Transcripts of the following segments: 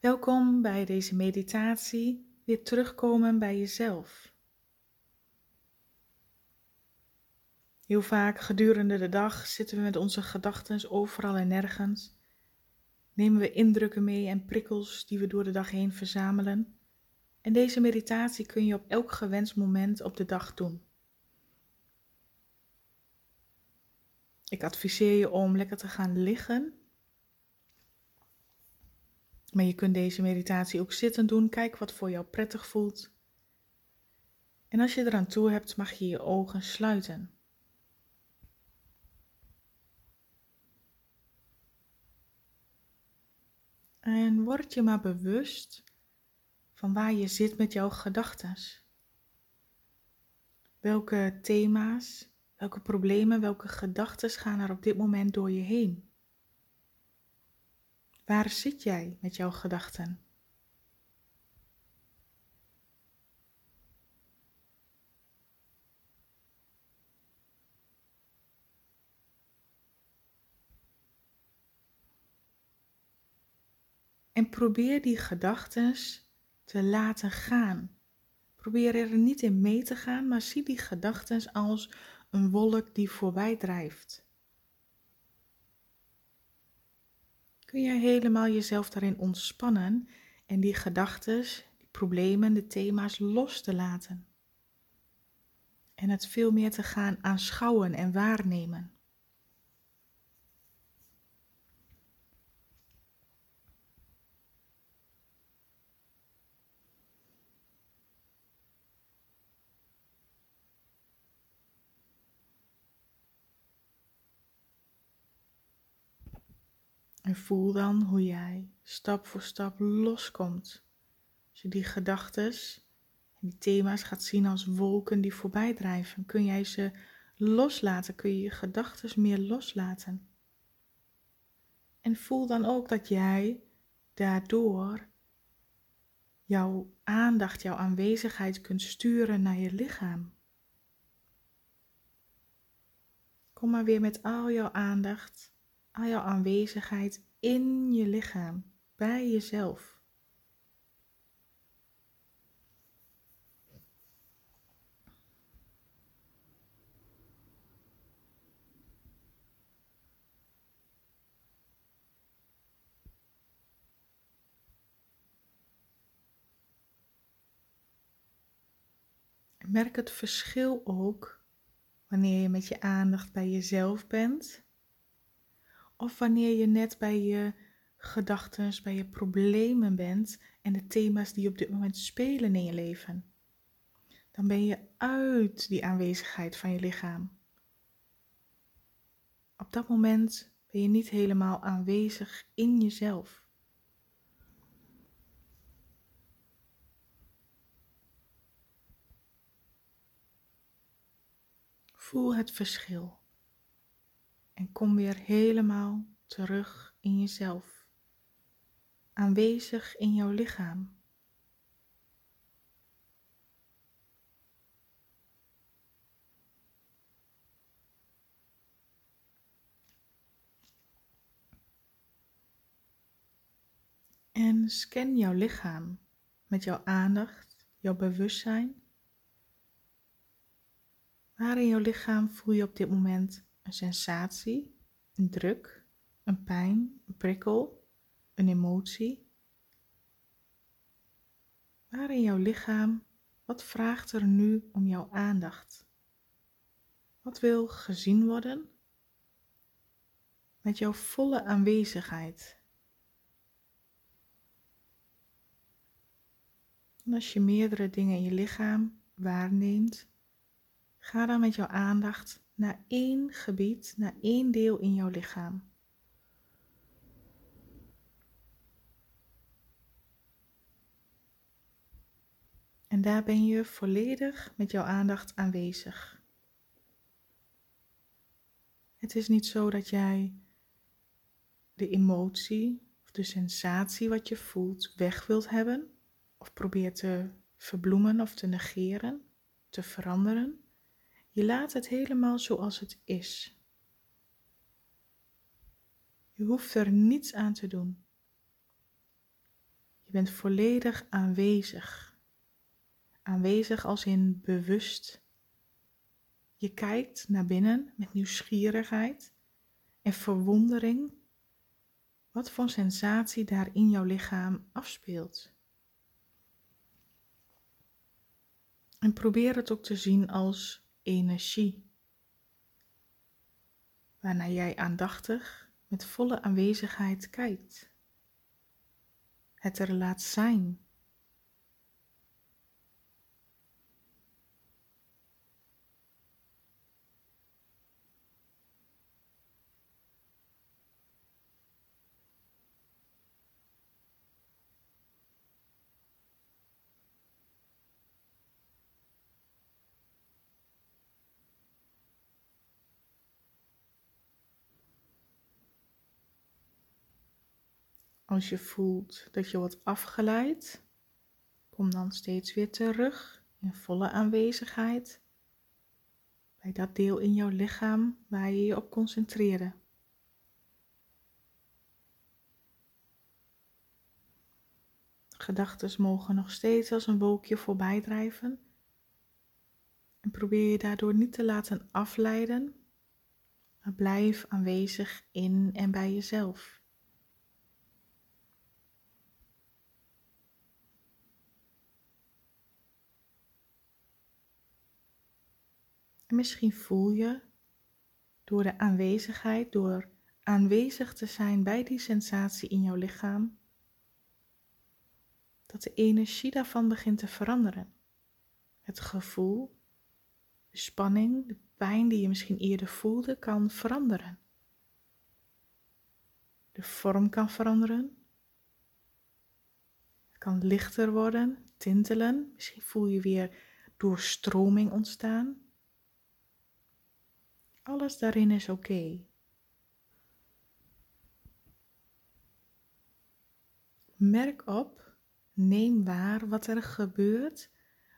Welkom bij deze meditatie, weer terugkomen bij jezelf. Heel vaak gedurende de dag zitten we met onze gedachten overal en nergens. Nemen we indrukken mee en prikkels die we door de dag heen verzamelen. En deze meditatie kun je op elk gewenst moment op de dag doen. Ik adviseer je om lekker te gaan liggen maar je kunt deze meditatie ook zitten doen. Kijk wat voor jou prettig voelt. En als je eraan toe hebt, mag je je ogen sluiten. En word je maar bewust van waar je zit met jouw gedachten. Welke thema's, welke problemen, welke gedachten gaan er op dit moment door je heen? Waar zit jij met jouw gedachten? En probeer die gedachten te laten gaan. Probeer er niet in mee te gaan, maar zie die gedachten als een wolk die voorbij drijft. Kun je helemaal jezelf daarin ontspannen en die gedachten, die problemen, de thema's los te laten. En het veel meer te gaan aanschouwen en waarnemen. En voel dan hoe jij stap voor stap loskomt. Als je die gedachten en die thema's gaat zien als wolken die voorbij drijven, kun jij ze loslaten, kun je je gedachten meer loslaten. En voel dan ook dat jij daardoor jouw aandacht, jouw aanwezigheid kunt sturen naar je lichaam. Kom maar weer met al jouw aandacht al jouw aanwezigheid in je lichaam, bij jezelf. Merk het verschil ook wanneer je met je aandacht bij jezelf bent of wanneer je net bij je gedachten, bij je problemen bent en de thema's die op dit moment spelen in je leven. Dan ben je uit die aanwezigheid van je lichaam. Op dat moment ben je niet helemaal aanwezig in jezelf. Voel het verschil en kom weer helemaal terug in jezelf, aanwezig in jouw lichaam. En scan jouw lichaam met jouw aandacht, jouw bewustzijn. Waar in jouw lichaam voel je op dit moment een sensatie, een druk, een pijn, een prikkel, een emotie? Waar in jouw lichaam, wat vraagt er nu om jouw aandacht? Wat wil gezien worden? Met jouw volle aanwezigheid. En als je meerdere dingen in je lichaam waarneemt, ga dan met jouw aandacht naar één gebied, naar één deel in jouw lichaam. En daar ben je volledig met jouw aandacht aanwezig. Het is niet zo dat jij de emotie of de sensatie wat je voelt weg wilt hebben of probeert te verbloemen of te negeren, te veranderen. Je laat het helemaal zoals het is. Je hoeft er niets aan te doen. Je bent volledig aanwezig. Aanwezig als in bewust. Je kijkt naar binnen met nieuwsgierigheid en verwondering wat voor sensatie daar in jouw lichaam afspeelt. En probeer het ook te zien als energie, waarna jij aandachtig met volle aanwezigheid kijkt. Het er laat zijn Als je voelt dat je wordt afgeleid, kom dan steeds weer terug in volle aanwezigheid bij dat deel in jouw lichaam waar je je op concentreerde. Gedachten mogen nog steeds als een wolkje voorbij drijven. En probeer je daardoor niet te laten afleiden, maar blijf aanwezig in en bij jezelf. En misschien voel je door de aanwezigheid, door aanwezig te zijn bij die sensatie in jouw lichaam, dat de energie daarvan begint te veranderen. Het gevoel, de spanning, de pijn die je misschien eerder voelde, kan veranderen. De vorm kan veranderen. Het kan lichter worden, tintelen. Misschien voel je weer doorstroming ontstaan. Alles daarin is oké. Merk op, neem waar wat er gebeurt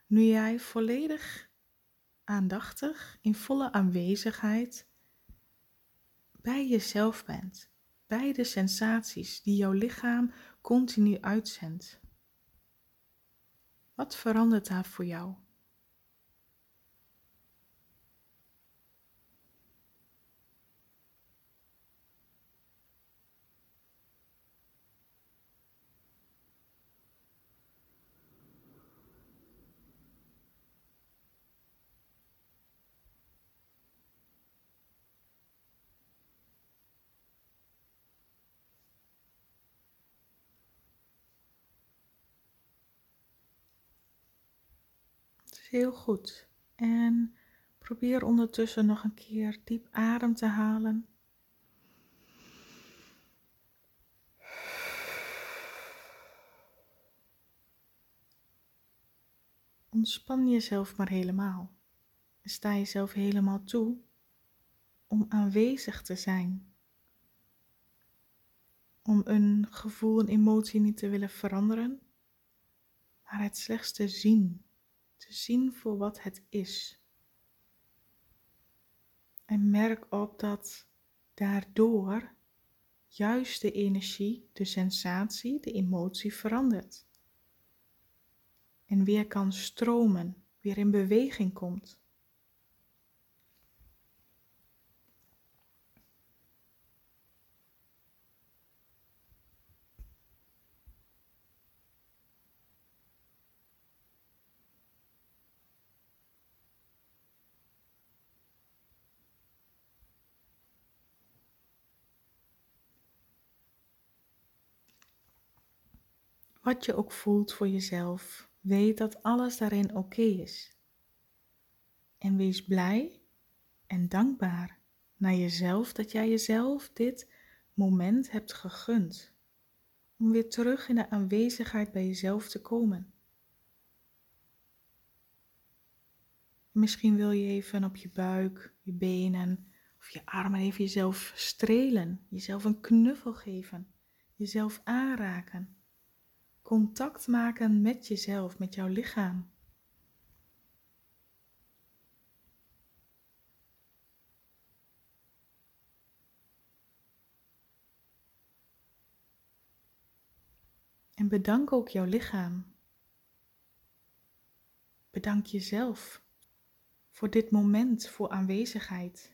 nu jij volledig aandachtig, in volle aanwezigheid bij jezelf bent, bij de sensaties die jouw lichaam continu uitzendt. Wat verandert daar voor jou? Heel goed. En probeer ondertussen nog een keer diep adem te halen. Ontspan jezelf maar helemaal. Sta jezelf helemaal toe om aanwezig te zijn. Om een gevoel, een emotie niet te willen veranderen, maar het slechts te zien te zien voor wat het is. En merk op dat daardoor juist de energie, de sensatie, de emotie verandert. En weer kan stromen, weer in beweging komt. Wat je ook voelt voor jezelf, weet dat alles daarin oké is. En wees blij en dankbaar naar jezelf dat jij jezelf dit moment hebt gegund. Om weer terug in de aanwezigheid bij jezelf te komen. Misschien wil je even op je buik, je benen of je armen even jezelf strelen, jezelf een knuffel geven, jezelf aanraken contact maken met jezelf, met jouw lichaam. En bedank ook jouw lichaam. Bedank jezelf voor dit moment, voor aanwezigheid.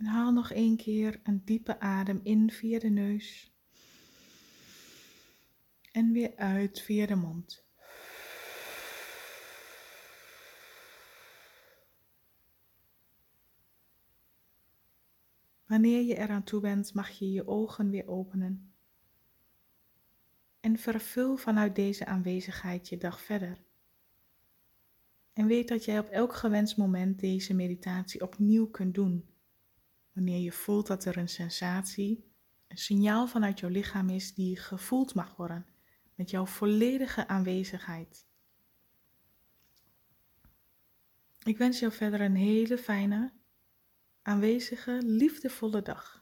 En haal nog één keer een diepe adem in via de neus. En weer uit via de mond. Wanneer je eraan toe bent, mag je je ogen weer openen. En vervul vanuit deze aanwezigheid je dag verder. En weet dat jij op elk gewenst moment deze meditatie opnieuw kunt doen. Wanneer je voelt dat er een sensatie, een signaal vanuit jouw lichaam is die gevoeld mag worden met jouw volledige aanwezigheid. Ik wens jou verder een hele fijne, aanwezige, liefdevolle dag.